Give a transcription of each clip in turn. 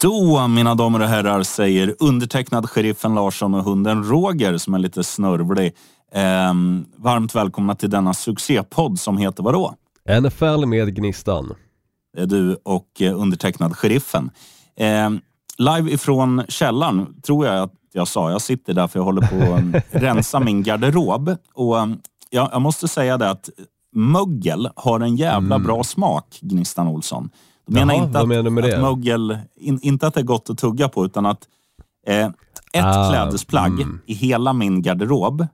Då, mina damer och herrar, säger undertecknad sheriffen Larsson och hunden Roger som är lite snörvlig. Eh, varmt välkomna till denna succépodd som heter vadå? NFL med Gnistan. Det är du och eh, undertecknad sheriffen. Eh, live ifrån källaren, tror jag att jag sa. Jag sitter där för jag håller på att rensa min garderob. Och ehm, jag, jag måste säga det att mögel har en jävla mm. bra smak, Gnistan Olsson. Jag menar Jaha, inte att, menar med att mögel, in, inte att det är gott att tugga på, utan att eh, ett ah, klädesplagg mm. i hela min garderob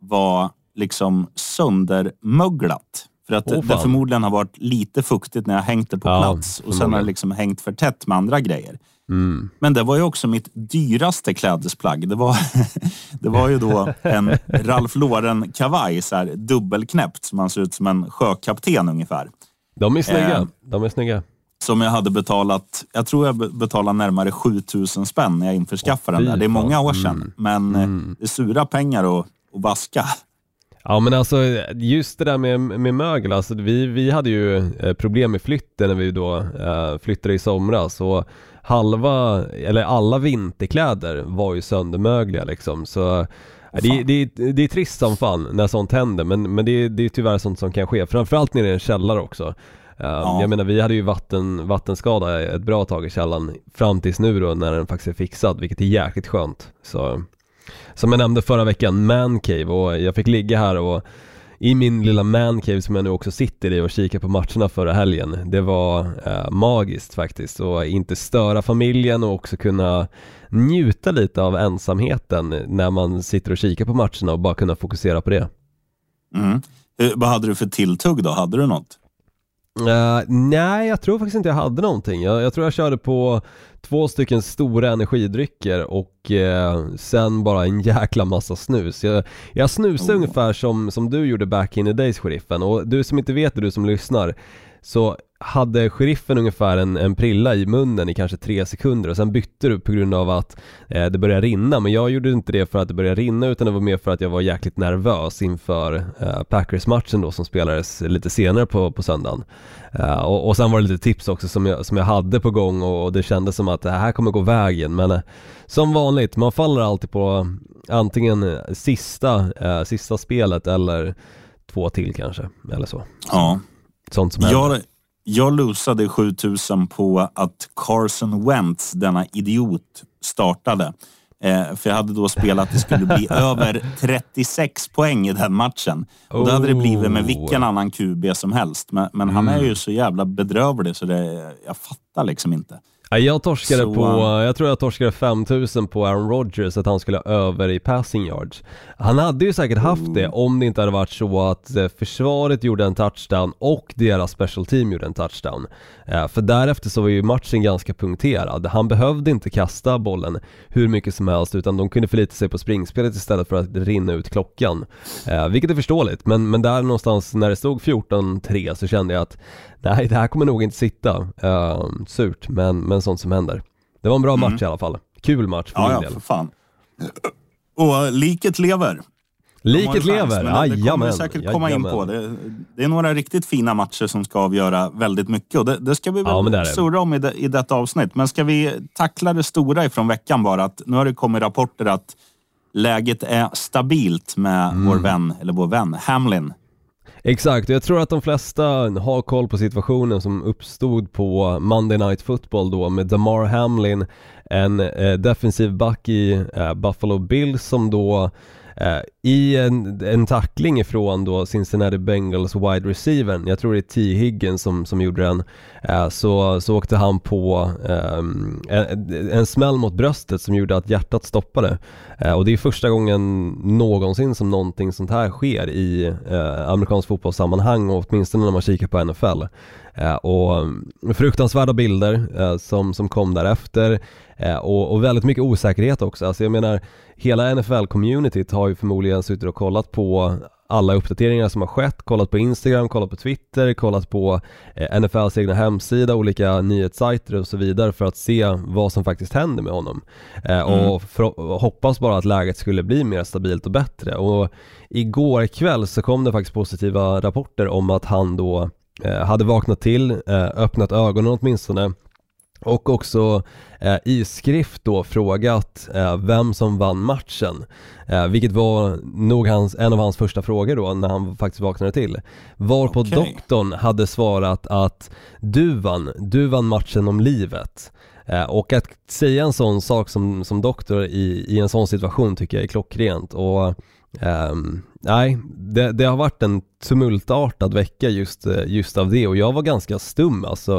var liksom söndermöglat. För att oh, det förmodligen har varit lite fuktigt när jag hängt det på ja, plats och sen har det liksom hängt för tätt med andra grejer. Mm. Men det var ju också mitt dyraste klädesplagg. Det var, det var ju då en Ralph Lauren kavaj, så här, dubbelknäppt, så man ser ut som en sjökapten ungefär. De är snygga. Eh, De är snygga. Som jag hade betalat, jag tror jag betalade närmare 7000 spänn när jag införskaffade oh, den där. Det är många år sedan, mm. men mm. det är sura pengar att, att vaska. Ja men alltså just det där med, med mögel, alltså vi, vi hade ju eh, problem med flytten när vi då uh, flyttade i somras och halva, eller alla vinterkläder var ju söndermögliga liksom så det, det, det, är trist som fan när sånt händer men, men det, det är tyvärr sånt som kan ske, framförallt nere i en källare också. Uh, ja. Jag menar vi hade ju vatten, vattenskada ett bra tag i källaren fram tills nu då när den faktiskt är fixad vilket är jäkligt skönt. Så som jag nämnde förra veckan, mancave och jag fick ligga här och i min lilla mancave som jag nu också sitter i och kika på matcherna förra helgen. Det var eh, magiskt faktiskt och inte störa familjen och också kunna njuta lite av ensamheten när man sitter och kikar på matcherna och bara kunna fokusera på det. Mm. Vad hade du för tilltugg då? Hade du något? Uh, nej, jag tror faktiskt inte jag hade någonting. Jag, jag tror jag körde på två stycken stora energidrycker och uh, sen bara en jäkla massa snus. Jag, jag snusade oh. ungefär som, som du gjorde back in the days, sheriffen. Och du som inte vet det, du som lyssnar, så hade sheriffen ungefär en, en prilla i munnen i kanske tre sekunder och sen bytte du på grund av att eh, det började rinna men jag gjorde inte det för att det började rinna utan det var mer för att jag var jäkligt nervös inför eh, Packers-matchen då som spelades lite senare på, på söndagen. Eh, och, och sen var det lite tips också som jag, som jag hade på gång och, och det kändes som att det här kommer gå vägen men eh, som vanligt, man faller alltid på antingen eh, sista, eh, sista spelet eller två till kanske eller så. Ja. Sånt som händer. Jag, jag losade 7000 på att Carson Wentz, denna idiot, startade. Eh, för jag hade då spelat att det skulle bli över 36 poäng i den matchen. Och då hade det blivit med vilken annan QB som helst. Men, men han är ju så jävla bedrövlig så det, jag fattar liksom inte. Jag torskade så, på, jag tror jag torskade 5000 på Aaron Rodgers att han skulle över i passing yards. Han hade ju säkert haft det om det inte hade varit så att eh, försvaret gjorde en touchdown och deras special team gjorde en touchdown. Eh, för därefter så var ju matchen ganska punkterad. Han behövde inte kasta bollen hur mycket som helst utan de kunde förlita sig på springspelet istället för att rinna ut klockan. Eh, vilket är förståeligt, men, men där någonstans när det stod 14-3 så kände jag att nej, det här kommer nog inte sitta. Uh, surt, men, men sånt som händer. Det var en bra mm. match i alla fall. Kul match för ja, min ja, del. För fan. Och liket lever. Liket lever, jajamän. Det kommer vi säkert komma in på. Det, det, är några riktigt fina matcher som ska avgöra väldigt mycket och det, det ska vi väl ja, surra om i, det, i detta avsnitt. Men ska vi tackla det stora ifrån veckan bara? Att nu har det kommit rapporter att läget är stabilt med mm. vår vän, eller vår vän, Hamlin Exakt, jag tror att de flesta har koll på situationen som uppstod på Monday Night Football då med Damar Hamlin, en eh, defensiv back i eh, Buffalo Bills som då Eh, I en, en tackling ifrån då Cincinnati Bengals wide receiver, jag tror det är T. Higgins som, som gjorde den, eh, så, så åkte han på ehm, en, en smäll mot bröstet som gjorde att hjärtat stoppade. Eh, och det är första gången någonsin som någonting sånt här sker i eh, amerikansk fotbollssammanhang och åtminstone när man kikar på NFL och fruktansvärda bilder som, som kom därefter och, och väldigt mycket osäkerhet också. Alltså jag menar, hela NFL-communityt har ju förmodligen suttit och kollat på alla uppdateringar som har skett, kollat på Instagram, kollat på Twitter, kollat på eh, NFLs egna hemsida, olika nyhetssajter och så vidare för att se vad som faktiskt händer med honom. Eh, mm. Och för, hoppas bara att läget skulle bli mer stabilt och bättre. Och igår kväll så kom det faktiskt positiva rapporter om att han då eh, hade vaknat till, öppnat ögonen åtminstone och också eh, i skrift då frågat eh, vem som vann matchen. Eh, vilket var nog hans, en av hans första frågor då när han faktiskt vaknade till. Varpå okay. doktorn hade svarat att du vann, du vann matchen om livet. Eh, och att säga en sån sak som, som doktor i, i en sån situation tycker jag är klockrent. Och Um, nej, det, det, har varit en tumultartad vecka just, eh, just av det. Och jag var ganska stum alltså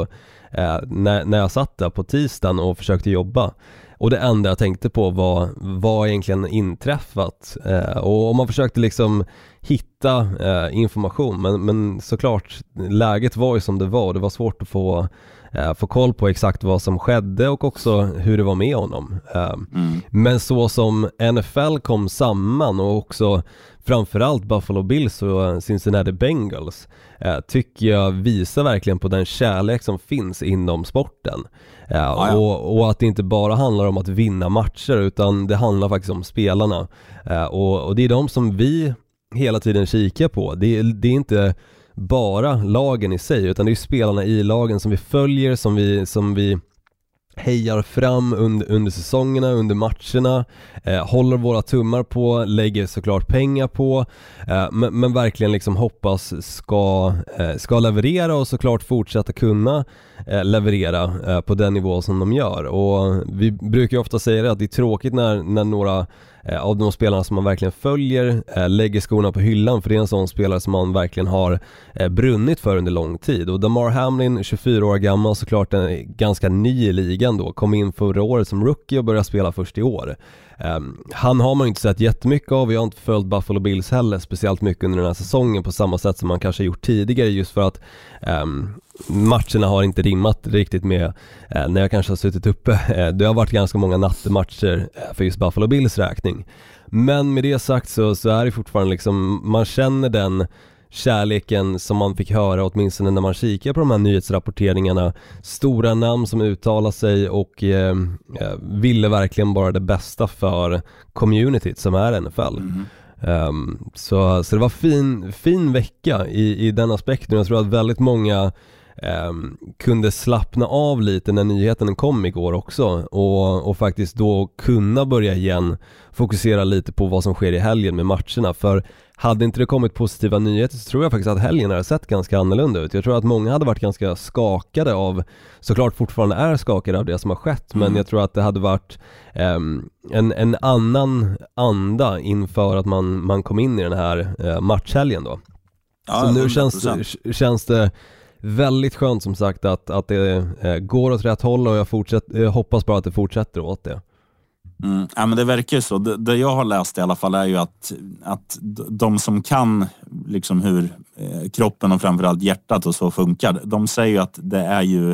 uh, när, när jag satt där på tisdagen och försökte jobba. Och det enda jag tänkte på var vad egentligen inträffat? Eh, och, man försökte liksom hitta eh, information. Men, men såklart läget var ju som det var. Och det var svårt att få få koll på exakt vad som skedde och också hur det var med honom. Eh, mm. Men så som NFL kom samman och också framförallt Buffalo Bills och Cincinnati Bengals eh, tycker jag visar verkligen på den kärlek som finns inom sporten. Eh, ja. och, och, att det inte bara handlar om att vinna matcher utan det handlar faktiskt om spelarna. Eh, och, och, det är de som vi hela tiden kikar på. Det, det är inte bara lagen i sig utan det är spelarna i lagen som vi följer, som vi, som vi hejar fram under, under säsongerna, under matcherna, eh, håller våra tummar på, lägger såklart pengar på, eh, men, men, verkligen liksom hoppas ska, eh, ska leverera och såklart fortsätta kunna. Eh, leverera eh, på den nivå som de gör. Och vi brukar ju ofta säga det att det är tråkigt när, när några eh, av de spelarna som man verkligen följer lägger skorna på hyllan för det är en sån spelare som man verkligen har brunnit för under lång tid. Och Damar Hamlin, 24 år gammal, såklart en, ganska ny i ligan då, kom in förra året som rookie och började spela först i år. Ehm, han har man ju inte sett jättemycket av, jag har inte följt Buffalo Bills heller speciellt mycket under den här säsongen på samma sätt som man kanske gjort tidigare just för att um, matcherna har inte rimmat riktigt med uh, när jag kanske har suttit uppe. Uh, det har varit ganska många nattematcher uh, för just Buffalo Bills räkning. Men med det sagt så, så är det fortfarande liksom, man känner den kärleken som man fick höra åtminstone när man kikar på de här nyhetsrapporteringarna. Stora namn som uttalar sig och eh, eh ville verkligen bara det bästa för communityt som är NFL. Mm. Um, så, så det var fin, fin vecka i, i den aspekten. Jag tror att väldigt många um, kunde slappna av lite när nyheten kom igår också och, och faktiskt då kunna börja igen fokusera lite på vad som sker i helgen med matcherna. För hade inte det kommit positiva nyheter så tror jag faktiskt att helgen hade sett ganska annorlunda ut. Jag tror att många hade varit ganska skakade av, såklart fortfarande är skakade av det som har skett, mm. men jag tror att det hade varit um, en, en annan anda inför att man, man kom in i den här uh, matchhelgen då. Ja, så nu känns, känns det väldigt skönt som sagt att, att det uh, går åt rätt håll och jag, fortsätt, jag hoppas bara att det fortsätter åt det. Mm, ja, men det verkar ju så. Det, det, jag har läst i alla fall är ju att, att de som kan liksom hur eh, kroppen och framförallt hjärtat och så funkar, de säger ju att det är ju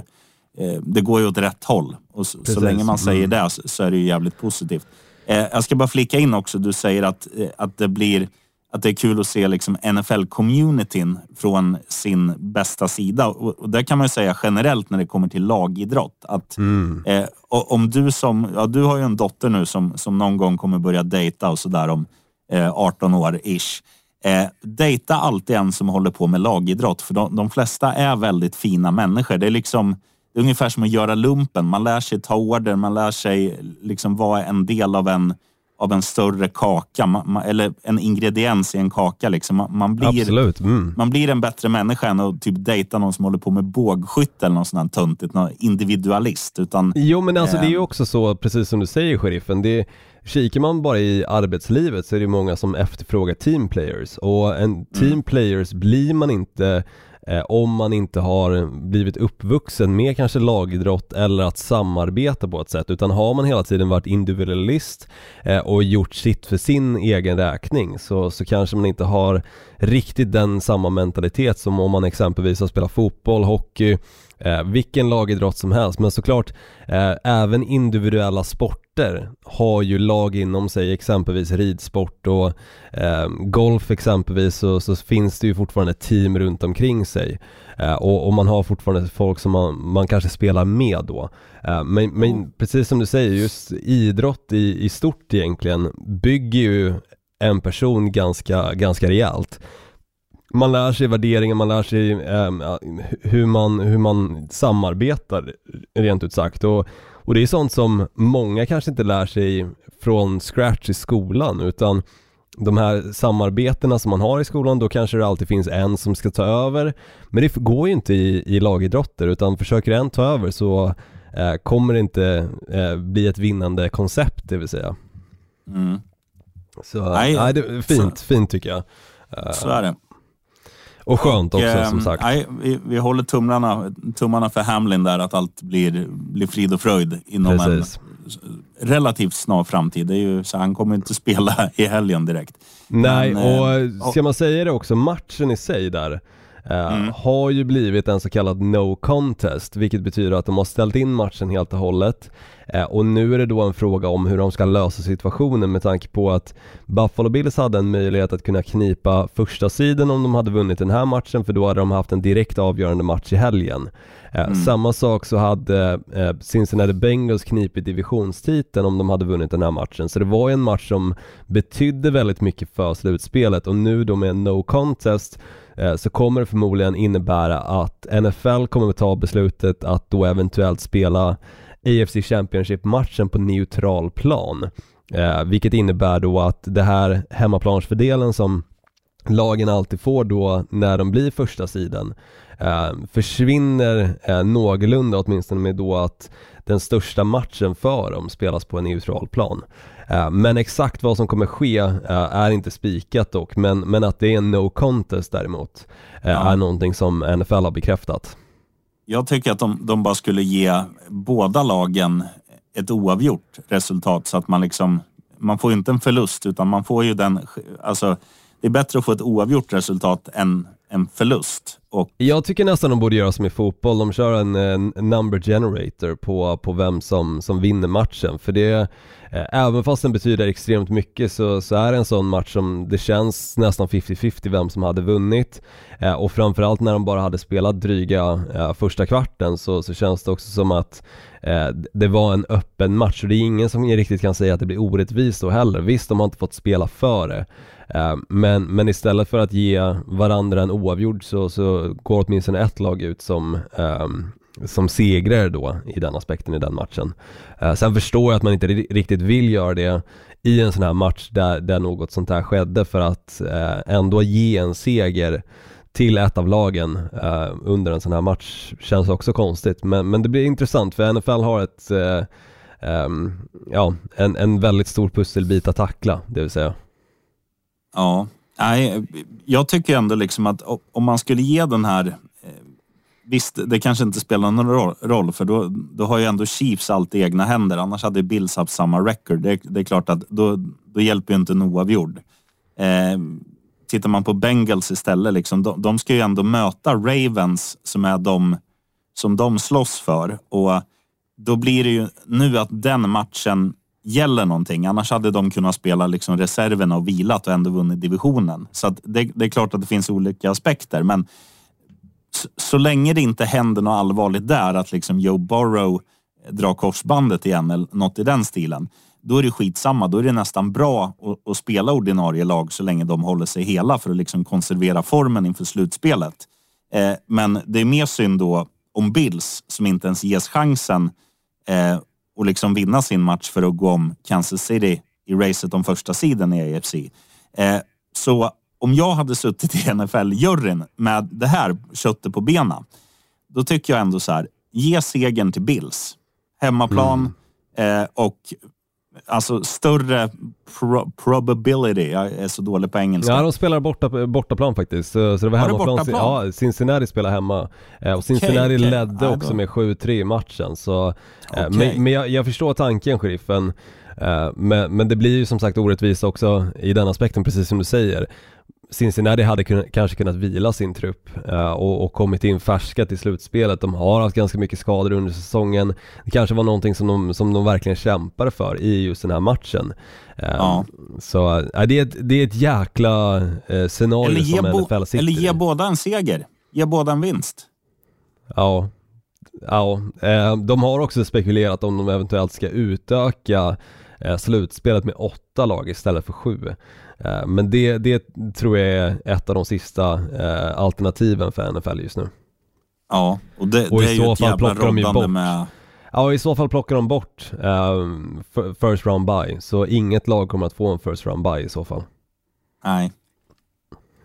eh, det går ju åt rätt håll. Och så, så länge man säger mm. det så, så, är det ju jävligt positivt. Eh, jag ska bara flika in också, du säger att, eh, att det blir att det är kul att se liksom NFL-communityn från sin bästa sida. Och, och det kan man ju säga generellt när det kommer till lagidrott. Att, mm. eh, om du som, ja, du har ju en dotter nu som, som någon gång kommer börja dejta och sådär om eh, 18 år ish. Eh, dejta alltid en som håller på med lagidrott, för de, de flesta är väldigt fina människor. Det är liksom det är ungefär som att göra lumpen. Man lär sig ta order, man lär sig liksom vara en del av en av en större kaka, man, eller en ingrediens i en kaka. Liksom. Man, man blir, mm. man blir en bättre människa än att typ dejta någon som håller på med bågskytte eller något sånt töntigt, någon individualist. Utan, jo, men alltså, äh, det är ju också så, precis som du säger, sheriffen. Det, kikar man bara i arbetslivet så är det många som efterfrågar team players och en team mm. players blir man inte eh, Eh, om man inte har blivit uppvuxen med kanske lagidrott eller att samarbeta på ett sätt. Utan har man hela tiden varit individualist eh, och gjort sitt för sin egen räkning så, så kanske man inte har riktigt den samma mentalitet som om man exempelvis har spelat fotboll, hockey eh, vilken lagidrott som helst. Men såklart eh, även individuella sporter har ju lag inom sig exempelvis ridsport och eh, golf exempelvis så, så, finns det ju fortfarande team runt omkring sig. Eh, och, och, man har fortfarande folk som man, man kanske spelar med då. Eh, men, men, precis som du säger just idrott i, i stort egentligen bygger ju en person ganska, ganska rejält. Man lär sig värderingar, man lär sig eh, hur, man, hur man samarbetar rent ut sagt. Och, och det är sånt som många kanske inte lär sig från scratch i skolan utan de här samarbetena som man har i skolan, då kanske det alltid finns en som ska ta över. Men det går ju inte i, i lagidrotter, utan försöker en ta över så eh, kommer det inte eh, bli ett vinnande koncept, det vill säga. Mm. Så nej, nej, det är fint, så, fint tycker jag. Eh, så är det. Och skönt också och, som ehm, sagt. Nej, vi, vi håller tummarna, tummarna för Hamlin där, att allt blir, blir frid och fröjd inom Precis. en relativt snar framtid. Det är ju, så han kommer inte spela i helgen direkt. Nej, Men, och eh, ska man säga det också, matchen i sig där, Uh, mm. har ju blivit en så kallad no contest, vilket betyder att de har ställt in matchen helt och hållet. Uh, och nu är det då en fråga om hur de ska lösa situationen med tanke på att Buffalo Bills hade en möjlighet att kunna knipa första sidan om de hade vunnit den här matchen, för då hade de haft en direkt avgörande match i helgen. Uh, mm. Samma sak så hade Cincinnati Bengals knipit divisionstiteln om de hade vunnit den här matchen, så det var ju en match som betydde väldigt mycket för slutspelet och nu då med en no contest Eh, Eh, så kommer det förmodligen innebära att NFL kommer att ta beslutet att då eventuellt spela AFC Championship-matchen på neutral plan. Eh, vilket innebär då att det här hemmaplansfördelen som lagen alltid får då när de blir första sidan eh, försvinner eh, någorlunda åtminstone med då att den största matchen för dem spelas på en neutral plan. Eh, men exakt vad som kommer ske eh, är inte spikat dock, men, men att det är en no contest däremot eh, ja. är någonting som NFL har bekräftat. Jag tycker att de, de bara skulle ge båda lagen ett oavgjort resultat så att man liksom, man får inte en förlust utan man får ju den, alltså det är bättre att få ett oavgjort resultat än en förlust. Och... Jag tycker nästan de borde göra som i fotboll, de kör en, en number generator på, på vem som, som vinner matchen. För det, eh, även fast den betyder extremt mycket så, så är det en sån match som det känns nästan 50-50 vem som hade vunnit. Eh, och framförallt när de bara hade spelat dryga eh, första kvarten så, så känns det också som att eh, det var en öppen match och det är ingen som riktigt kan säga att det blir orättvist då heller. Visst, de har inte fått spela före. Eh, men, men istället för att ge varandra en oavgjord så, så går åtminstone ett lag ut som ehm, som segrare då i den aspekten i den matchen. Eh, sen förstår jag att man inte riktigt vill göra det i en sån här match där, där något sånt här skedde för att eh, ändå ge en seger till ett av lagen eh, under en sån här match känns också konstigt. Men, men det blir intressant för NFL har ett, ehm, ja, en, en väldigt stor pusselbit att tackla, det vill säga. Ja, nej, jag tycker ändå liksom att om man skulle ge den här eh, Visst, det kanske inte spelar någon roll för då, då har ju ändå Chiefs allt i egna händer. Annars hade Bills haft samma record. Det, det är klart att då, då hjälper ju inte en oavgjord. Eh, tittar man på Bengals istället, liksom, de, de, ska ju ändå möta Ravens som är de som de slåss för. Och då blir det ju nu att den matchen gäller någonting. Annars hade de kunnat spela liksom reserverna och vilat och ändå vunnit divisionen. Så det, det, är klart att det finns olika aspekter, men så, så, länge det inte händer något allvarligt där, att liksom Joe Burrow drar korsbandet igen eller något i den stilen, då är det skitsamma. Då är det nästan bra att, att spela ordinarie lag så länge de håller sig hela för att liksom konservera formen inför slutspelet. Eh, men det är mer synd då om Bills som inte ens ges chansen eh, och liksom vinna sin match för att gå om Kansas City i racet om första sidan i AFC. Eh, så om jag hade suttit i NFL-juryn med det här köttet på benen, då tycker jag ändå så här, ge segern till Bills. Hemmaplan mm. eh, och Alltså större pro probability, jag är så dålig på engelska. Ja, de spelar borta, bortaplan faktiskt. Så, så det var hemmaplan. Ja, Cincinnati spelar hemma. Eh, och Cincinnati okay, okay. ledde också med 7-3 i matchen. Så, eh, okay. Men, men jag, jag, förstår tanken, sheriffen. Eh, men, men det blir ju som sagt orättvist också i den aspekten, precis som du säger. Cincinnati hade kun, kanske kunnat vila sin trupp uh, och, och, kommit in färska till slutspelet. De har haft ganska mycket skador under säsongen. Det kanske var någonting som de, som de verkligen kämpade för i just den här matchen. Uh, ja. Så uh, det, är ett, det är ett jäkla uh, scenario som NFL sitter Eller ge båda en seger. Ge båda en vinst. Ja, Ja, eh, de har också spekulerat om de eventuellt ska utöka eh, slutspelet med åtta lag istället för sju. Eh, men det, det tror jag är ett av de sista eh, alternativen för NFL just nu. Ja, och det, och det är ju ett jävla roddande med Ja, i så fall plockar de bort uh, first round buy, så inget lag kommer att få en first round buy i så fall. Nej.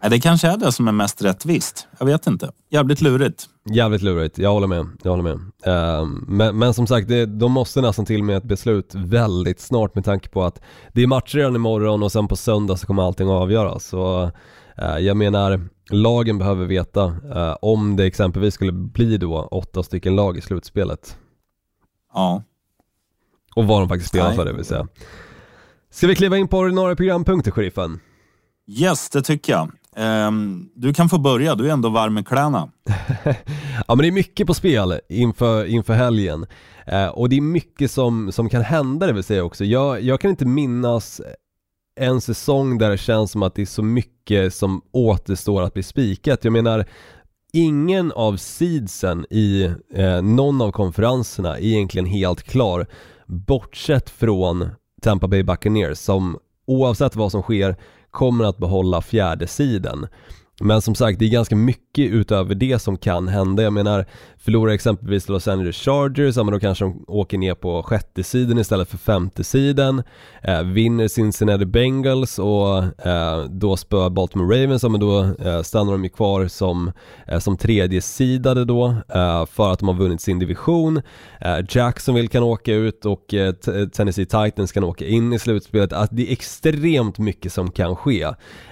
Det kanske är det som är mest rättvist. Jag vet inte. Jävligt lurigt. Jävligt lurigt, jag håller med. Jag håller med. Uh, men, men, som sagt, det, de måste nästan till med ett beslut väldigt snart med tanke på att det är matcher redan imorgon och sen på söndag så kommer allting att avgöras. Så uh, jag menar, lagen behöver veta uh, om det exempelvis skulle bli då åtta stycken lag i slutspelet. Ja. Och vad de faktiskt spelar för det vill säga. Ska vi kliva in på ordinarie programpunkter, sheriffen? Yes, det tycker jag. Um, du kan få börja, du är ändå varm i kläderna. ja men det är mycket på spel inför, inför helgen. Uh, och det är mycket som, som kan hända det vill säga också. Jag, jag kan inte minnas en säsong där det känns som att det är så mycket som återstår att bli spikat. Jag menar, ingen av seedsen i eh, någon av konferenserna är egentligen helt klar bortsett från Tampa Bay Buccaneers som oavsett vad som sker kommer att behålla fjärde siden. Men som sagt, det är ganska mycket utöver det som kan hända. Jag menar, förlorar exempelvis Los Angeles Chargers, ja men då kanske de åker ner på sjätte sidan istället för femte sidan. Eh, vinner Cincinnati Bengals och eh, då spöar Baltimore Ravens, ja men då eh, stannar de ju kvar som, eh, som tredje sidade då eh, för att de har vunnit sin division. Eh, Jacksonville kan åka ut och eh, Tennessee Titans kan åka in i slutspelet. Att det är extremt mycket som kan ske.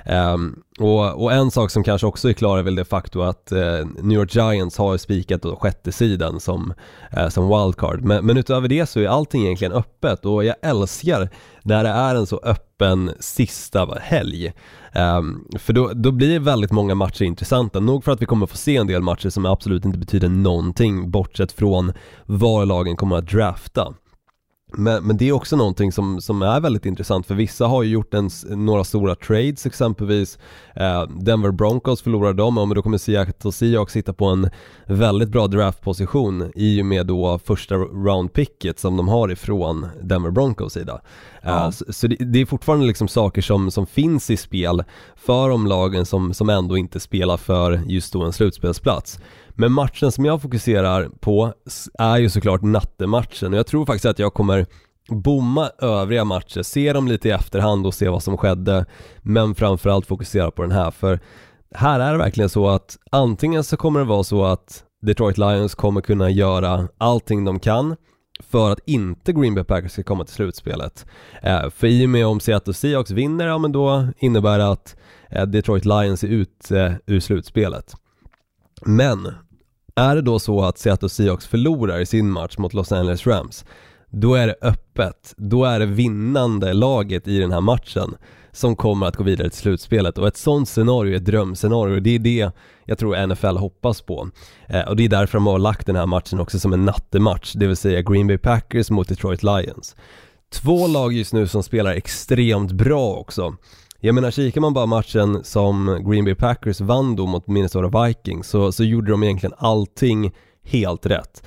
Ehm, och, och, en sak som kanske också är klara är väl det faktum att eh, New York Giants har spikat då sjätte sidan som, eh, som wildcard. Men, men utöver det så är allting egentligen öppet och jag älskar när det är en så öppen sista helg. Um, för då, då blir väldigt många matcher intressanta, nog för att vi kommer få se en del matcher som absolut inte betyder någonting bortsett från var lagen kommer att drafta. Men, men det är också någonting som, som är väldigt intressant för vissa har ju gjort en, några stora trades exempelvis eh, Denver Broncos förlorar dem, men då kommer Seattle Seahawks sitta på en väldigt bra draftposition i och med då första roundpicket som de har ifrån Denver Broncos sida. Eh, så, så det, det, är fortfarande liksom saker som, som finns i spel för de lagen som, som ändå inte spelar för just då en slutspelsplats. Men matchen som jag fokuserar på är ju såklart nattematchen och jag tror faktiskt att jag kommer bomma övriga matcher, se dem lite i efterhand och se vad som skedde men framförallt fokusera på den här för här är det verkligen så att antingen så kommer det vara så att Detroit Lions kommer kunna göra allting de kan för att inte Green Bay Packers ska komma till slutspelet. Eh, för i och med om Seattle Seahawks vinner, ja men då innebär det att eh, Detroit Lions är ute eh, ur slutspelet. Men är det då så att Seattle Seahawks förlorar i sin match mot Los Angeles Rams, då är det öppet. Då är det vinnande laget i den här matchen som kommer att gå vidare till slutspelet och ett sånt scenario är ett drömscenario. Det är det jag tror NFL hoppas på. Eh, och det är därför de har lagt den här matchen också som en nattematch, det vill säga Green Bay Packers mot Detroit Lions. Två lag just nu som spelar extremt bra också. Jag menar, kikar man bara matchen som Green Bay Packers vann då mot Minnesota Vikings så, så gjorde de egentligen allting helt rätt.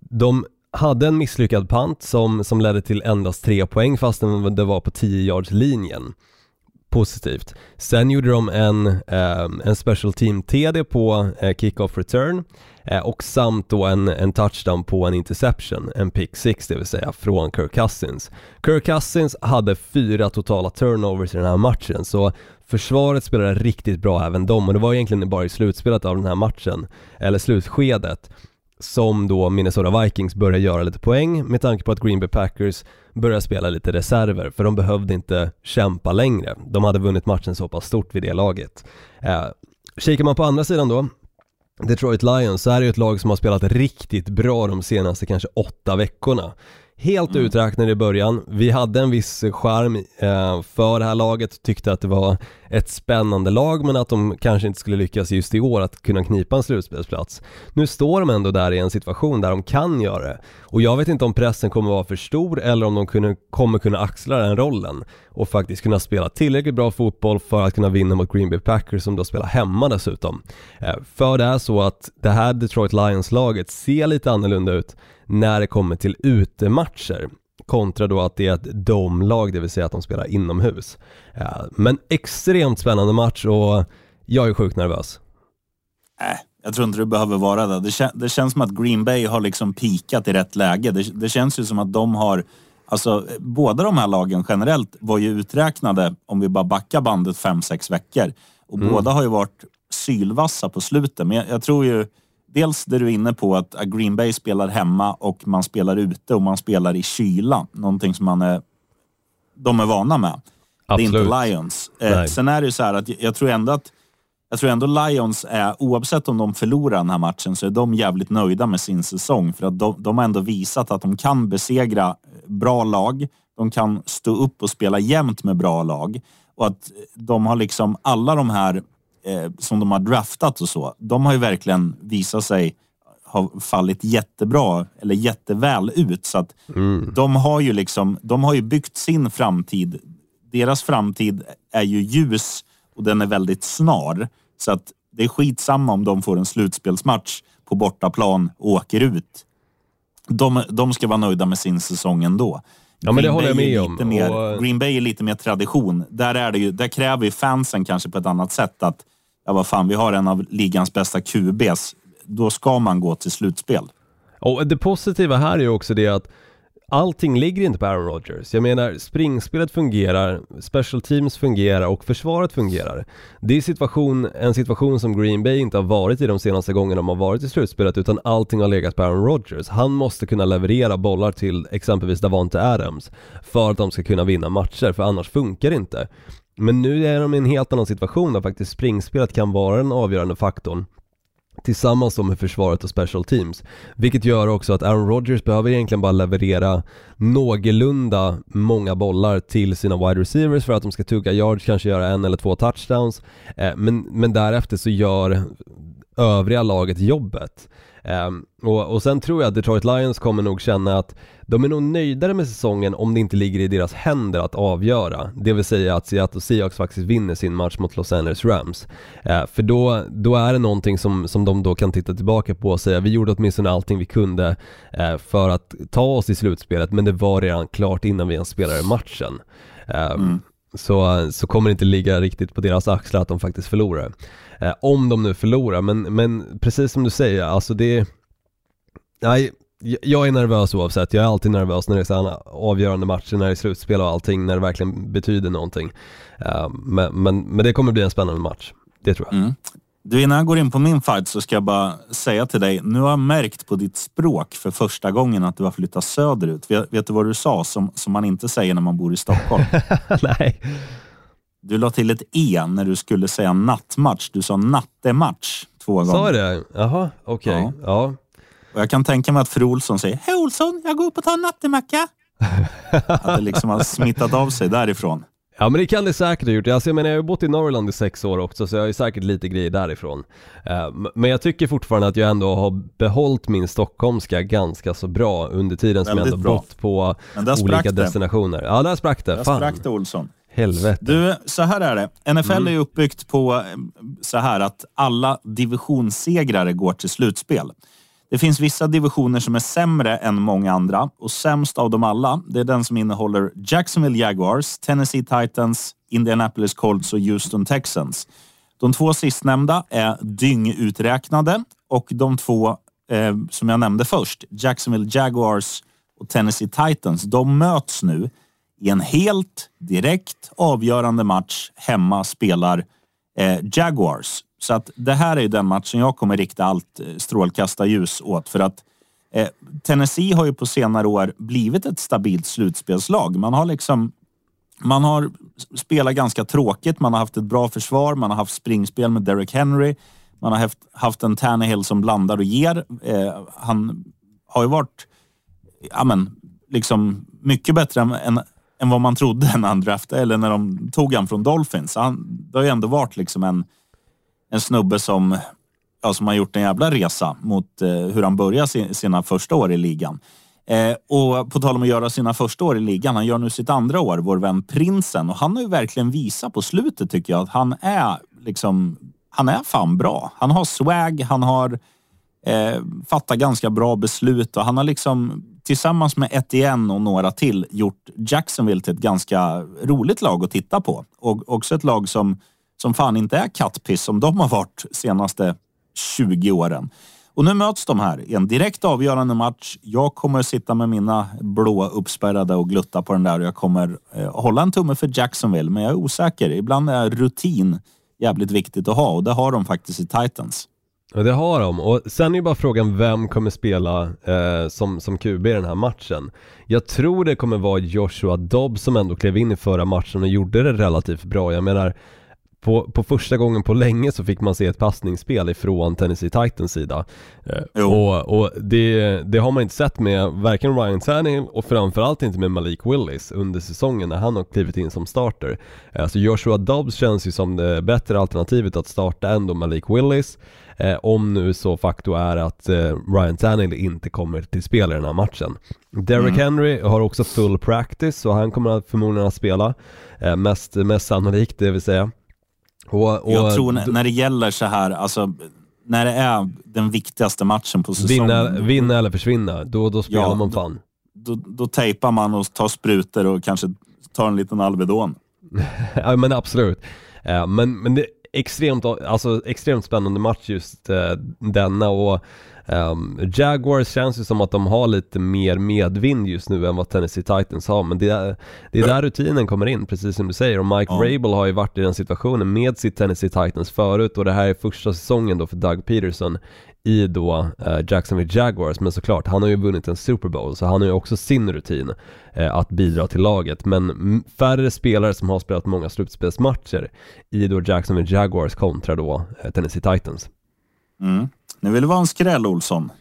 De hade en misslyckad pant som, som ledde till endast tre poäng fastän det var på 10 yards linjen positivt. Sen gjorde de en, eh, en special team TD på eh, kick-off return eh, Eh, och samt då en, en touchdown på en interception, en pick six det vill säga från Kirk Cousins. Kirk Cousins hade fyra totala turnovers i den här matchen så försvaret spelade riktigt bra även de och det var egentligen bara i slutspelet av den här matchen, eller slutskedet, som då Minnesota Vikings börjar göra lite poäng med tanke på att Green Bay Packers börjar spela lite reserver för de behövde inte kämpa längre. De hade vunnit matchen så pass stort vid det laget. Eh, kikar man på andra sidan då Detroit Lions så är det ju ett lag som har spelat riktigt bra de senaste kanske åtta veckorna helt mm. uträknade i början. Vi hade en viss charm eh, för det här laget, tyckte att det var ett spännande lag men att de kanske inte skulle lyckas just i år att kunna knipa en slutspelsplats. Nu står de ändå där i en situation där de kan göra det och jag vet inte om pressen kommer vara för stor eller om de kunna, kommer kunna axla den rollen och faktiskt kunna spela tillräckligt bra fotboll för att kunna vinna mot Green Bay Packers som då spelar hemma dessutom. Eh, för det är så att det här Detroit Lions-laget ser lite annorlunda ut när det kommer till utematcher kontra då att det är ett domlag, det vill säga att de spelar inomhus. Men extremt spännande match och jag är sjukt nervös. Äh, jag tror inte du behöver vara det. Det, kän det känns som att Green Bay har liksom pikat i rätt läge. Det, det känns ju som att de har Alltså, båda de här lagen generellt var ju uträknade, om vi bara backar bandet fem sex veckor. Och mm. båda har ju varit sylvassa på slutet. Men jag, jag, tror ju dels det du är inne på att Green Bay spelar hemma och man spelar ute och man spelar i kyla. Någonting som man är, de är vana med. Absolut. Det är inte Lions. Eh, sen är det ju så här att jag tror ändå att jag tror ändå Lions är, oavsett om de förlorar den här matchen, så är de jävligt nöjda med sin säsong. För att de, de har ändå visat att de kan besegra bra lag. De kan stå upp och spela jämnt med bra lag. Och att de har liksom alla de här eh, som de har draftat och så, de har ju verkligen visat sig ha fallit jättebra eller jätteväl ut. Så att mm. de har ju liksom, de har ju byggt sin framtid. Deras framtid är ju ljus och den är väldigt snar. Så att det är skitsamma om de får en slutspelsmatch på bortaplan och åker ut. De, de ska vara nöjda med sin säsong ändå. Ja, men det håller jag med om. Mer, och... Green Bay är lite mer tradition. Där, är det ju, där kräver ju fansen kanske på ett annat sätt att ja vad fan, vi har en av ligans bästa QBs. Då ska man gå till slutspel. Och det positiva här är ju också det att allting ligger inte på Aaron Rodgers. Jag menar, springspelet fungerar, special teams fungerar och försvaret fungerar. Det är situation, en situation som Green Bay inte har varit i de senaste gångerna de har varit i slutspelet utan allting har legat på Aaron Rodgers. Han måste kunna leverera bollar till exempelvis Davante Adams för att de ska kunna vinna matcher, för annars funkar det inte. Men nu är de i en helt annan situation där faktiskt springspelet kan vara den avgörande faktorn tillsammans med försvaret och special teams. Vilket gör också att Aaron Rodgers behöver egentligen bara leverera någorlunda många bollar till sina wide receivers för att de ska tugga yards, kanske göra en eller två touchdowns. Eh, men, men därefter så gör övriga laget jobbet. Um, och, och sen tror jag att Detroit Lions kommer nog känna att de är nog nöjdare med säsongen om det inte ligger i deras händer att avgöra. Det vill säga att Seattle Seahawks faktiskt vinner sin match mot Los Angeles Rams. Uh, för då, då är det någonting som, som de då kan titta tillbaka på och säga vi gjorde åtminstone allting vi kunde uh, för att ta oss i slutspelet men det var redan klart innan vi ens spelade matchen. Uh, mm. Så, så kommer det inte ligga riktigt på deras axlar att de faktiskt förlorar. Eh, om de nu förlorar, men, men precis som du säger, alltså det... Nej, jag är nervös oavsett, jag är alltid nervös när det är sådana avgörande matcher, när det är slutspel och allting, när det verkligen betyder någonting. Eh, men, men, men, det kommer bli en spännande match, det tror jag. Mm. Du, innan jag går in på min fight så ska jag bara säga till dig, nu har jag märkt på ditt språk för första gången att du har flyttat söderut. Vet, vet du vad du sa som, som man inte säger när man bor i Stockholm? Nej. Du la till ett E när du skulle säga nattmatch. Du sa nattematch två gånger. Sa jag det? Jaha, okej. Okay. Ja. ja. Och jag kan tänka mig att fru Olsson säger Hej Olsson, jag går upp och tar en nattemacka. att det liksom har smittat av sig därifrån. Ja men det kan det säkert ha gjort. Alltså, jag menar jag har bott i Norrland i sex år också så jag har ju säkert lite grejer därifrån. Uh, men jag tycker fortfarande att jag ändå har behållit min stockholmska ganska så bra under tiden som jag ändå bott på olika destinationer. Ja där sprack det. Där sprack det Olsson. Helvete. Du, så här är det. NFL mm. är uppbyggt på eh, så här att alla divisionssegrare går till slutspel. Det finns vissa divisioner som är sämre än många andra och sämst av dem alla, det är den som innehåller Jacksonville Jaguars, Tennessee Titans, Indianapolis Colts och Houston Texans. De två sistnämnda är dynguträknade och de två eh, som jag nämnde först, Jacksonville Jaguars och Tennessee Titans, de möts nu i en helt direkt avgörande match hemma spelar eh, Jaguars. Så att det här är den matchen jag kommer rikta allt eh, strålkastarljus åt för att eh, Tennessee har ju på senare år blivit ett stabilt slutspelslag. Man har liksom man har spelat ganska tråkigt. Man har haft ett bra försvar. Man har haft springspel med Derek Henry. Man har haft, haft en Tannehill som blandar och ger. Eh, han har ju varit ja, men, liksom mycket bättre än, än, än vad man trodde när han draftade, eller när de tog han från Dolphins. Han, det har ju ändå varit liksom en, en snubbe som, ja, som har gjort en jävla resa mot eh, hur han började sina första år i ligan. Eh, och på tal om att göra sina första år i ligan, han gör nu sitt andra år, vår vän Prinsen. Och han har ju verkligen visat på slutet tycker jag att han är liksom, han är fan bra. Han har swag, han har eh, fattat ganska bra beslut och han har liksom tillsammans med Etienne och några till gjort Jacksonville till ett ganska roligt lag att titta på. Och också ett lag som, som fan inte är kattpiss som de har varit senaste 20 åren. Och nu möts de här i en direkt avgörande match. Jag kommer sitta med mina blåa uppspärrade och glutta på den där och jag kommer eh, hålla en tumme för Jacksonville, men jag är osäker. Ibland är rutin jävligt viktigt att ha och det har de faktiskt i Titans. Ja det har de och sen är ju bara frågan vem kommer spela eh, som, som QB i den här matchen Jag tror det kommer vara Joshua Dobbs som ändå klev in i förra matchen och gjorde det relativt bra Jag menar på, på första gången på länge så fick man se ett passningsspel ifrån Tennessee Titans sida. Eh, Och, och det, det, har man inte sett med varken Ryan Tannehill och framförallt inte med Malik Willis under säsongen när han har klivit in som starter. Eh, Så Joshua Dobbs känns ju som det bättre alternativet att starta än då Malik Willis. Eh, Om nu så fakto är att eh, Ryan Tannehill inte kommer till spel i den här matchen. Derrick mm. Henry har också full practice så han kommer förmodligen att spela. Mest, mest sannolikt det vill säga och, och, jag tror när det gäller så här, alltså när det är den viktigaste matchen på säsongen. Vinna, vinna eller försvinna, då, då spelar ja, man fan. Då, då, då tejpar man och tar sprutor och kanske tar en liten Alvedon. ja men absolut. men, men det är extremt, alltså, extremt spännande match just uh, denna och Um, Jaguars känns ju som att de har lite mer medvind just nu än vad Tennessee Titans har, men det är, det är där rutinen kommer in, precis som du säger. Och Mike ja. Rabel har ju varit i den situationen med sitt Tennessee Titans förut och det här är första säsongen då för Doug Peterson i då uh, Jacksonville Jaguars, men såklart, han har ju vunnit en Super Bowl, så han har ju också sin rutin uh, att bidra till laget. Men färre spelare som har spelat många slutspelsmatcher i då Jacksonville Jaguars kontra då uh, Tennessee Titans. Mm. Nu vill du vara en skräll Olsson.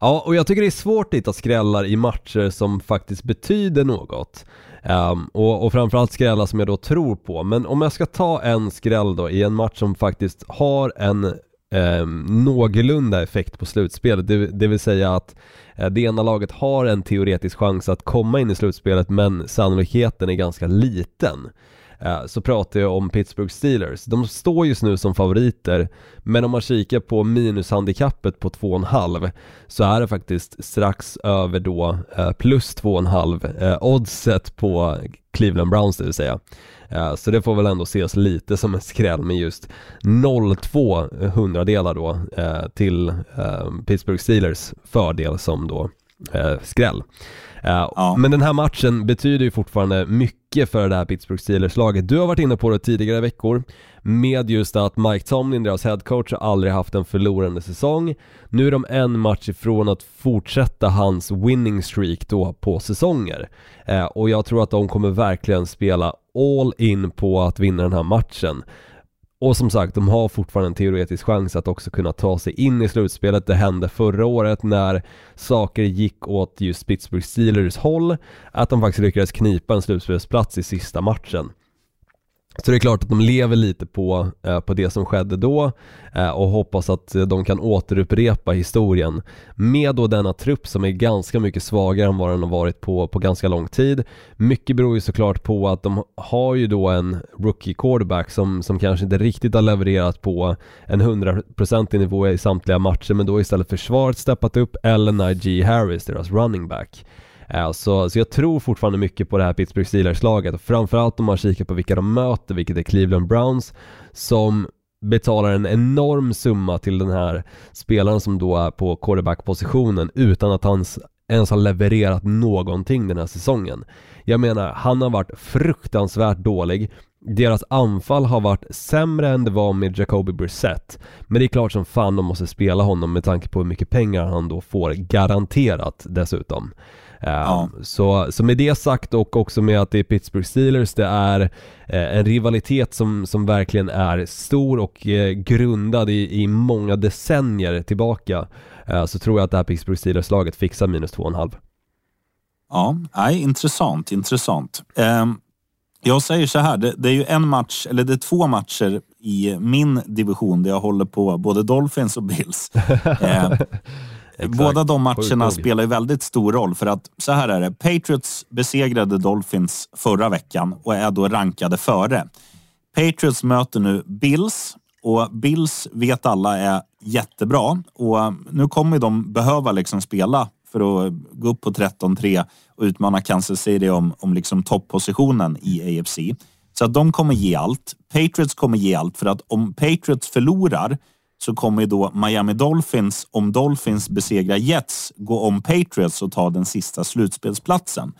Ja, och jag tycker det är svårt att hitta skrällar i matcher som faktiskt betyder något. Um, och, och framförallt skrällar som jag då tror på. Men om jag ska ta en skräll då i en match som faktiskt har en eh, någorlunda effekt på slutspelet, det, det vill säga att eh, det ena laget har en teoretisk chans att komma in i slutspelet men sannolikheten är ganska liten. Eh, så pratar jag om Pittsburgh Steelers. De står just nu som favoriter, men om man kikar på minushandikappet på 2,5 så är det faktiskt strax över då eh, plus 2,5 eh, oddset på Cleveland Browns det vill säga. Så det får väl ändå ses lite som en skräll med just 0,2 hundradelar då till Pittsburgh Steelers fördel som då skräll. Ja. Men den här matchen betyder ju fortfarande mycket för det här Pittsburgh Steelers-laget. Du har varit inne på det tidigare veckor med just att Mike Tomlin, deras headcoach, har aldrig haft en förlorande säsong. Nu är de en match ifrån att fortsätta hans winning streak då på säsonger. Eh, och jag tror att de kommer verkligen spela all in på att vinna den här matchen. Och som sagt, de har fortfarande en teoretisk chans att också kunna ta sig in i slutspelet. Det hände förra året när saker gick åt just Pittsburgh Steelers håll, att de faktiskt lyckades knipa en slutspelsplats i sista matchen. Så det är klart att de lever lite på, eh, på det som skedde då eh, och hoppas att de kan återupprepa historien med då denna trupp som är ganska mycket svagare än vad den har varit på, på ganska lång tid. Mycket beror ju såklart på att de har ju då en rookie quarterback som, som kanske inte riktigt har levererat på en hundraprocentig nivå i samtliga matcher men då istället försvaret steppat upp eller Najee Harris, deras running back. Eh, så, så jag tror fortfarande mycket på det här Pittsburgh Steelers-laget framförallt om man kikar på vilka de möter, vilket är Cleveland Browns som betalar en enorm summa till den här spelaren som då är på quarterback-positionen utan att han ens har levererat någonting den här säsongen. Jag menar, han har varit fruktansvärt dålig. Deras anfall har varit sämre än det var med Jacoby Brissett. Men det är klart som fan de måste spela honom med tanke på hur mycket pengar han då får garanterat dessutom. Ja. Ehm, så, så med det sagt och också med att det är Pittsburgh Steelers, det är eh, en rivalitet som, som verkligen är stor och eh, grundad i, i många decennier tillbaka. Eh, så tror jag att det här Pittsburgh Steelers-laget fixar minus 2,5. Ja, nej, intressant, intressant. Eh, jag säger så här, det, det, är ju en match, eller det är två matcher i min division där jag håller på både Dolphins och Bills. Eh, båda de matcherna spelar ju väldigt stor roll för att så här är det. Patriots besegrade Dolphins förra veckan och är då rankade före. Patriots möter nu Bills och Bills vet alla är jättebra och nu kommer de behöva liksom spela för att gå upp på 13-3 och utmana Kansas City om, om liksom topppositionen i AFC. Så att de kommer ge allt. Patriots kommer ge allt för att om Patriots förlorar så kommer då Miami Dolphins, om Dolphins besegrar Jets, gå om Patriots och ta den sista slutspelsplatsen.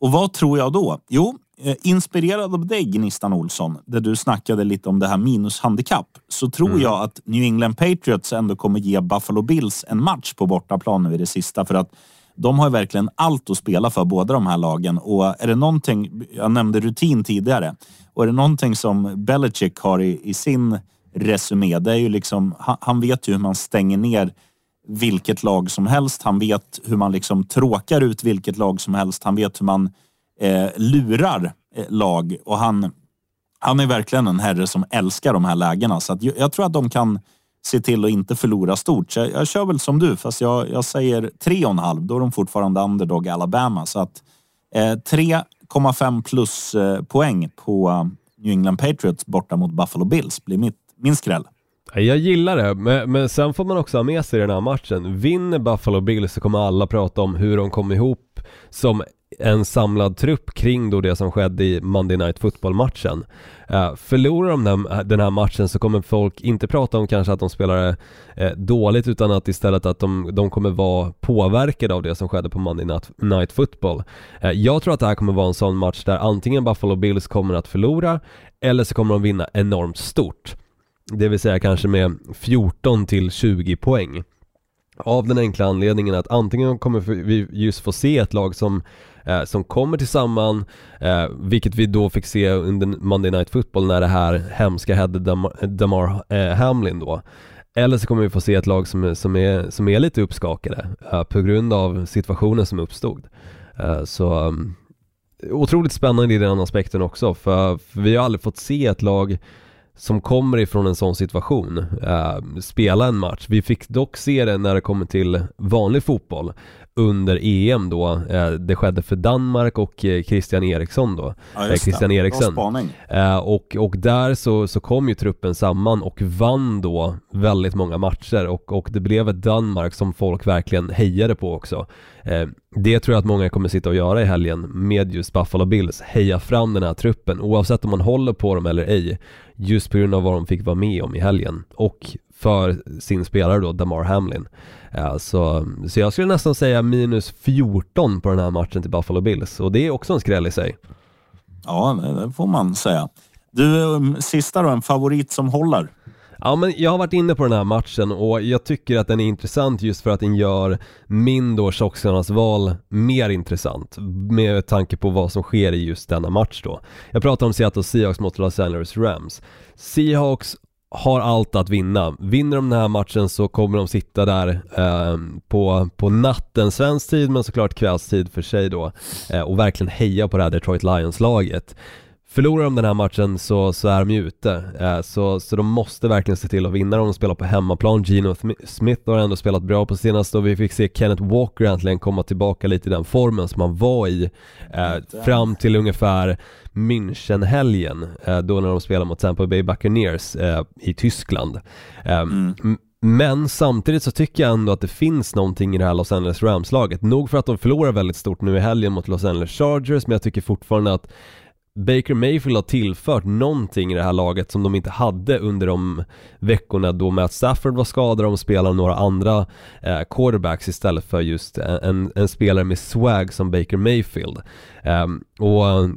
Och vad tror jag då? Jo, eh, inspirerad av dig Gnistan Olsson, där du snackade lite om det här minushandikapp, så tror mm. jag att New England Patriots ändå kommer ge Buffalo Bills en match på bortaplan nu i det sista. För att de har verkligen allt att spela för, båda de här lagen. Och är det någonting, jag nämnde rutin tidigare, och är det någonting som Belichick har i, i sin resumé, det är ju liksom, han, vet ju hur man stänger ner vilket lag som helst. Han vet hur man liksom tråkar ut vilket lag som helst. Han vet hur man eh, lurar eh, lag och han, han är verkligen en herre som älskar de här lägena. Så jag, jag tror att de kan se till att inte förlora stort. Så jag, jag kör väl som du, fast jag, jag säger 3,5. Då är de fortfarande underdog Alabama. Så att eh, 3,5 plus eh, poäng på eh, New England Patriots borta mot Buffalo Bills blir mitt, min skräll. Jag gillar det, men, men sen får man också ha med sig den här matchen. Vinner Buffalo Bills så kommer alla prata om hur de kom ihop som en samlad trupp kring då det som skedde i Monday Night Football-matchen. Uh, förlorar de den, eh, den här matchen så kommer folk inte prata om kanske att de spelade uh, dåligt utan att istället att de, de kommer vara påverkade av det som skedde på Monday Night, Night Football. Uh, jag tror att det här kommer vara en sån match där antingen Buffalo Bills kommer att förlora eller så kommer de vinna enormt stort. Det vill säga kanske med 14 till 20 poäng. Av den enkla anledningen att antingen kommer vi just få se ett lag som eh, som kommer tillsammans, eh, vilket vi då fick se under Monday Night Football när det här hemska hände Damar, Damar eh, Hamlin då. Eller så kommer vi få se ett lag som, som, är, som är lite uppskakade eh, på grund av situationen som uppstod. Eh, så mm, otroligt spännande i den aspekten också, för, för vi har aldrig fått se ett lag som kommer ifrån en sån situation eh, spela en match. Vi fick dock se det när det kommer till vanlig fotboll under EM då. Eh, det skedde för Danmark och eh, Christian Eriksson då. Ja, just Christian. Eriksen. Eh, och, och där så, så kom ju truppen samman och vann då väldigt många matcher och, och det blev ett Danmark som folk verkligen hejade på också. Det tror jag att många kommer sitta och göra i helgen med just Buffalo Bills, heja fram den här truppen oavsett om man håller på dem eller ej. Just på grund av vad de fick vara med om i helgen och för sin spelare då, Damar Hamlin. Ja, så, så jag skulle nästan säga minus 14 på den här matchen till Buffalo Bills och det är också en skräll i sig. Ja, det får man säga. Du, um, sista då, en favorit som håller? Ja men jag har varit inne på den här matchen och jag tycker att den är intressant just för att den gör min då tjockskallarnas val mer intressant med tanke på vad som sker i just denna match då. Jag pratar om Seattle Seahawks mot Los Angeles Rams. Seahawks har allt att vinna. Vinner de den här matchen så kommer de sitta där eh, på, på natten svensk tid men såklart kvällstid för sig då eh, och verkligen heja på det här Detroit Lions-laget. Förlorar de den här matchen så, så är de ju ute, eh, så, så de måste verkligen se till att vinna de spelar på hemmaplan. Gino Smith har ändå spelat bra på senaste och vi fick se Kenneth Walker äntligen komma tillbaka lite i den formen som han var i eh, fram till ungefär Münchenhelgen eh, då när de spelade mot Tampa Bay Buccaneers eh, i Tyskland. Mm. Men samtidigt så tycker jag ändå att det finns någonting i det här Los Angeles Rams-laget. Nog för att de förlorar väldigt stort nu i helgen mot Los Angeles Chargers, men jag tycker fortfarande att Baker Mayfield har tillfört någonting i det här laget som de inte hade under de veckorna då Matt Stafford var skadad och de spelade några andra eh, quarterbacks istället för just en, en, spelare med swag som Baker Mayfield. Um, och eh,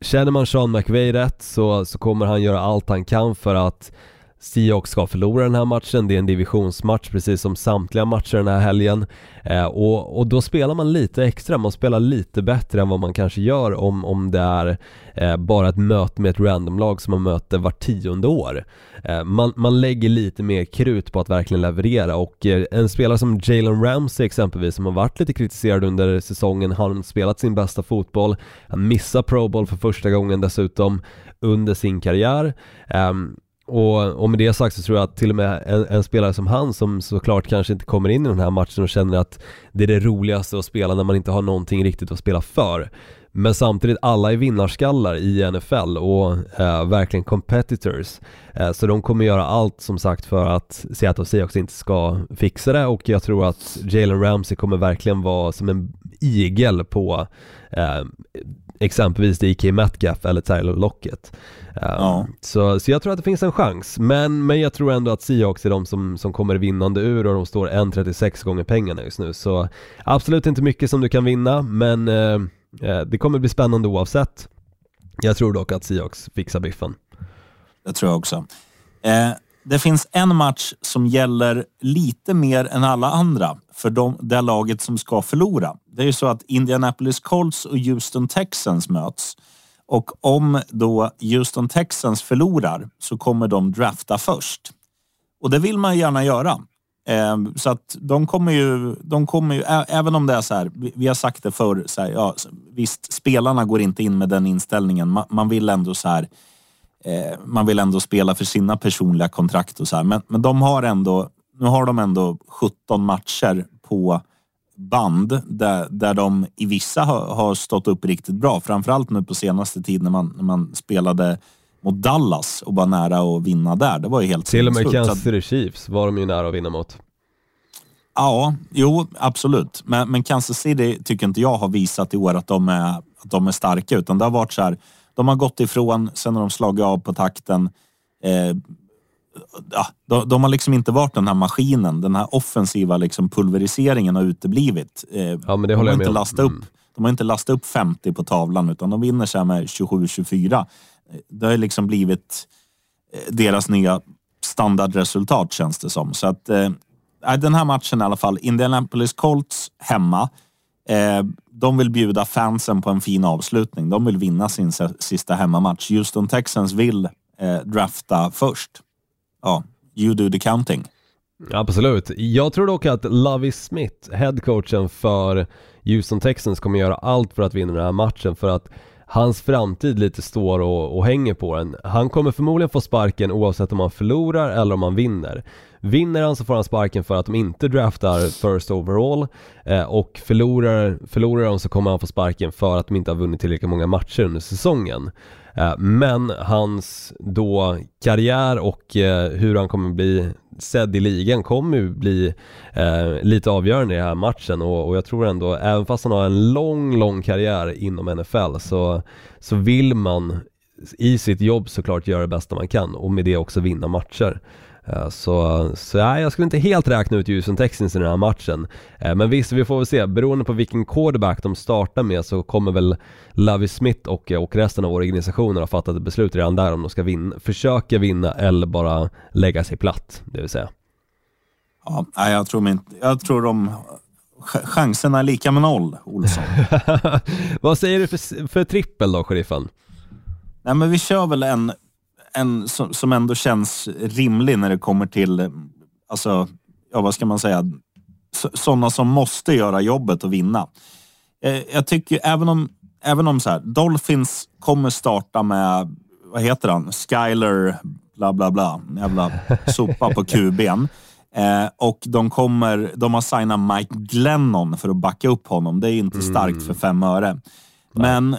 känner man Sean McVay rätt så, så kommer han göra allt han kan för att Seahawks ska förlora den här matchen, det är en divisionsmatch precis som samtliga matcher den här helgen eh, och, och då spelar man lite extra, man spelar lite bättre än vad man kanske gör om, om det är eh, bara ett möte med ett randomlag som man möter var tionde år. Eh, man, man lägger lite mer krut på att verkligen leverera och eh, en spelare som Jalen Ramsey exempelvis som har varit lite kritiserad under säsongen, har spelat sin bästa fotboll, han missar Pro Bowl för första gången dessutom under sin karriär. Ehm, och, och med det sagt så tror jag att till och med en, en, spelare som han som såklart kanske inte kommer in i den här matchen och känner att det är det roligaste att spela när man inte har någonting riktigt att spela för. Men samtidigt, alla är vinnarskallar i NFL och eh, verkligen competitors. Eh, så de kommer göra allt som sagt för att Seattle Seahawks inte ska fixa det och jag tror att Jalen Ramsey kommer verkligen vara som en igel på eh, exempelvis DK Metcalf eller Tyler Lockett. Ja. Så, så jag tror att det finns en chans, men, men jag tror ändå att Seahawks är de som, som kommer vinnande ur och de står 1,36 gånger pengarna just nu. Så absolut inte mycket som du kan vinna, men eh, eh, Eh, det kommer bli spännande oavsett. Jag tror dock att Seahawks fixar biffen. Det tror jag också. Eh, det finns en match som gäller lite mer än alla andra för de, det laget som ska förlora. Det är ju så att Indianapolis Colts och Houston Texans möts. Och om då Houston Texans förlorar så kommer de drafta först. Och det vill man gärna göra. Ehm, så att de kommer ju, de kommer ju, även om det är så här, vi har sagt det förr, så här, ja, visst, spelarna går inte in med den inställningen. Man, man vill ändå så här, eh, man vill ändå spela för sina personliga kontrakt och så här. Men, men de har ändå, nu har de ändå 17 matcher på band där, där de i vissa har, har stått upp riktigt bra. Framförallt nu på senaste tiden när man, när man spelade mot Dallas och var nära att vinna där. Det var ju helt Till och med Kansas City Chiefs var de ju nära att vinna mot. Ja, jo absolut. Men, men Kansas City tycker inte jag har visat i år att de är, att de är starka utan det har varit så här. De har gått ifrån, sen har de slagit av på takten. Eh, ja, de, de, har liksom inte varit den här maskinen. Den här offensiva liksom pulveriseringen har uteblivit. Eh, ja, men det håller de, har inte lastat upp, mm. de har inte lastat upp 50 på tavlan utan de vinner sig med 27-24. Det har liksom blivit eh, deras nya standardresultat känns det som. Så att eh, äh, den här matchen i alla fall. Indianapolis Colts hemma. Eh, de vill bjuda fansen på en fin avslutning. De vill vinna sin sista hemmamatch. Houston Texans vill eh, drafta först ja, you do the counting. Absolut. Jag tror dock att Lovie Smith, headcoachen för Houston Texans, kommer göra allt för att vinna den här matchen för att hans framtid lite står och, och, hänger på den. Han kommer förmodligen få sparken oavsett om han förlorar eller om han vinner. Vinner han så får han sparken för att de inte draftar first overall eh, och förlorar, förlorar de så kommer han få sparken för att de inte har vunnit tillräckligt många matcher under säsongen. Eh, men hans då karriär och eh, hur han kommer bli sedd i ligan kommer ju bli eh, lite avgörande i den här matchen och, och, jag tror ändå, även fast han har en lång, lång karriär inom NFL så, så vill man i sitt jobb såklart göra det bästa man kan och med det också vinna matcher. Eh, så, så ja, jag skulle inte helt räkna ut Houston Texans i den här matchen. Eh, men visst, vi får väl se. Beroende på vilken quarterback de startar med så kommer väl Lovie Smith och, och resten av organisationen ha fattat ett beslut redan där om de ska vinna, försöka vinna eller bara lägga sig platt, det vill säga. Ja, jag tror, inte, jag tror de chanserna är lika med noll, Olsson. Vad säger du för, för trippel då, sheriffen? Nej, men vi kör väl en en som, som ändå känns rimlig när det kommer till, alltså, ja vad ska man säga, sådana som måste göra jobbet och vinna. Eh, jag tycker även om, även om så här, Dolphins kommer starta med, vad heter han, Skyler bla bla bla, jävla sopa på QB'n. Eh, och de, kommer, de har signat Mike Glennon för att backa upp honom. Det är inte starkt mm. för fem öre. Men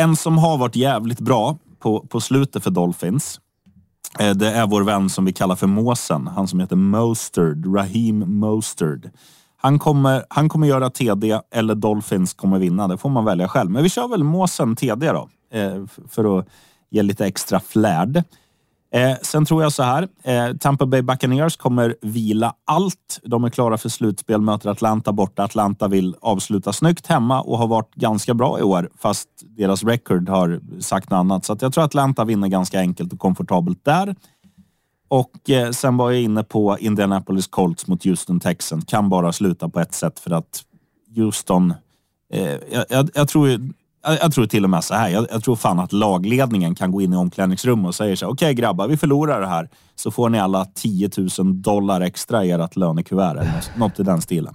en som har varit jävligt bra på, på slutet för Dolphins. Eh, det är vår vän som vi kallar för Måsen. Han som heter Mostard, Raheem Mostard. Han kommer, han kommer göra TD eller Dolphins kommer vinna. Det får man välja själv. Men vi kör väl Måsen TD då. Eh, för att ge lite extra flärd. Eh, sen tror jag så här. Eh, Tampa Bay Buccaneers kommer vila allt. De är klara för slutspel, möter Atlanta borta. Atlanta vill avsluta snyggt hemma och har varit ganska bra i år, fast deras record har sagt något annat. Så jag tror att Atlanta vinner ganska enkelt och komfortabelt där. och eh, sen var jag inne på Indianapolis Colts mot Houston Texans. Kan bara sluta på ett sätt för att Houston... Eh, jag, jag, jag, tror, jag, jag, tror till och med så här. Jag, jag, tror fan att lagledningen kan gå in i omklädningsrummet och säga så här. Okej okay, grabbar, vi förlorar det här. Så får ni alla 10 000 dollar extra i ert lönekuvert. Eller något i den stilen.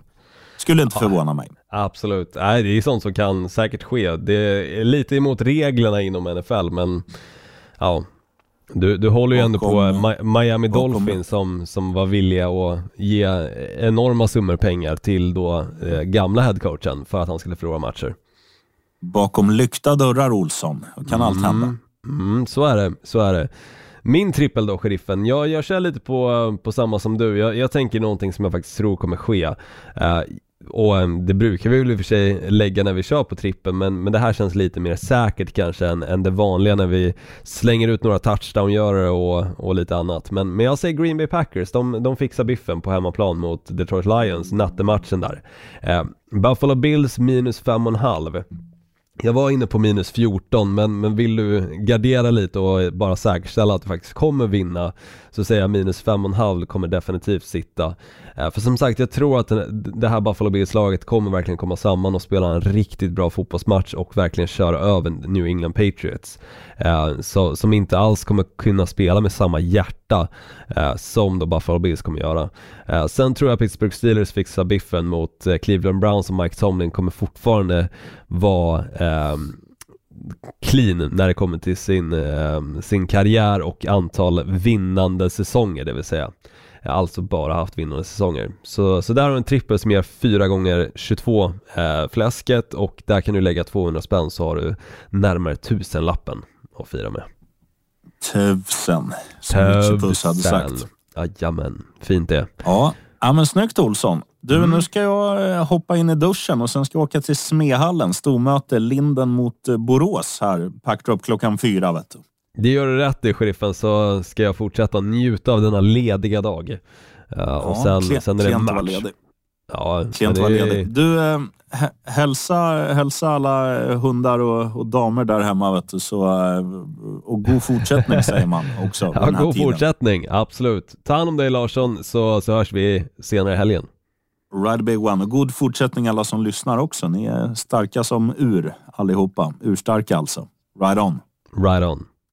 Skulle inte förvåna mig. Absolut, Nej, det är sånt som kan säkert ske. Det är lite emot reglerna inom NFL, men ja, du, du håller ju ändå på Miami Dolphins som, som var villiga att ge enorma summor pengar till då eh, gamla headcoachen för att han skulle förlora matcher. Bakom lyckta dörrar Olsson, kan mm, allt hända. Mm, så är det, så är det. Min trippel då, sheriffen, jag, jag kör lite på, på samma som du. Jag, jag tänker någonting som jag faktiskt tror kommer ske. Uh, och ehm, det brukar vi väl i och för sig lägga när vi kör på trippen men, men det här känns lite mer säkert kanske än, än det vanliga när vi slänger ut några touchdown-görare och, och lite annat. Men, men jag säger Green Bay Packers, de, de fixar biffen på hemmaplan mot Detroit Lions, nattematchen där. Eh, Buffalo Bills minus 5,5. Jag var inne på minus 14 men, men vill du gardera lite och bara säkerställa att du faktiskt kommer vinna så säger jag minus 5,5 kommer definitivt sitta. Eh, för som sagt, jag tror att det här Buffalo Bills-laget kommer verkligen komma samman och spela en riktigt bra fotbollsmatch och verkligen köra över New England Patriots. Eh, så, som inte alls kommer kunna spela med samma hjärta eh, som då Buffalo Bills kommer göra. Sen tror jag Pittsburgh Steelers fixar biffen mot Cleveland Browns och Mike Tomlin kommer fortfarande vara ehm, clean när det kommer till sin, ehm, sin karriär och antal vinnande säsonger det vill säga Alltså bara haft vinnande säsonger. Så, så där har du en trippel som ger 4 gånger 22 eh, fläsket och där kan du lägga 200 spänn så har du närmare tusenlappen att fira med. Tusen, som Richie hade sagt. Jajamän, fint det. Ja, ja men snyggt Olsson. Du, mm. nu ska jag eh, hoppa in i duschen och sen ska jag åka till Smehallen, stormöte Linden mot eh, Borås här, packed klockan fyra vet du. Det gör du rätt i sheriffen så ska jag fortsätta njuta av denna lediga dag. Uh, ja, och sen, klient, sen är det match. Ja, klient var ledig. Du, äh, hälsa, hälsa alla hundar och, och, damer där hemma vet du, så, och god fortsättning säger man också. ja, god tiden. fortsättning, absolut. Ta hand om dig Larsson så, så hörs vi senare i helgen. Ride big one och god fortsättning alla som lyssnar också. Ni är starka som ur allihopa. Urstarka alltså. Ride on. Ride on.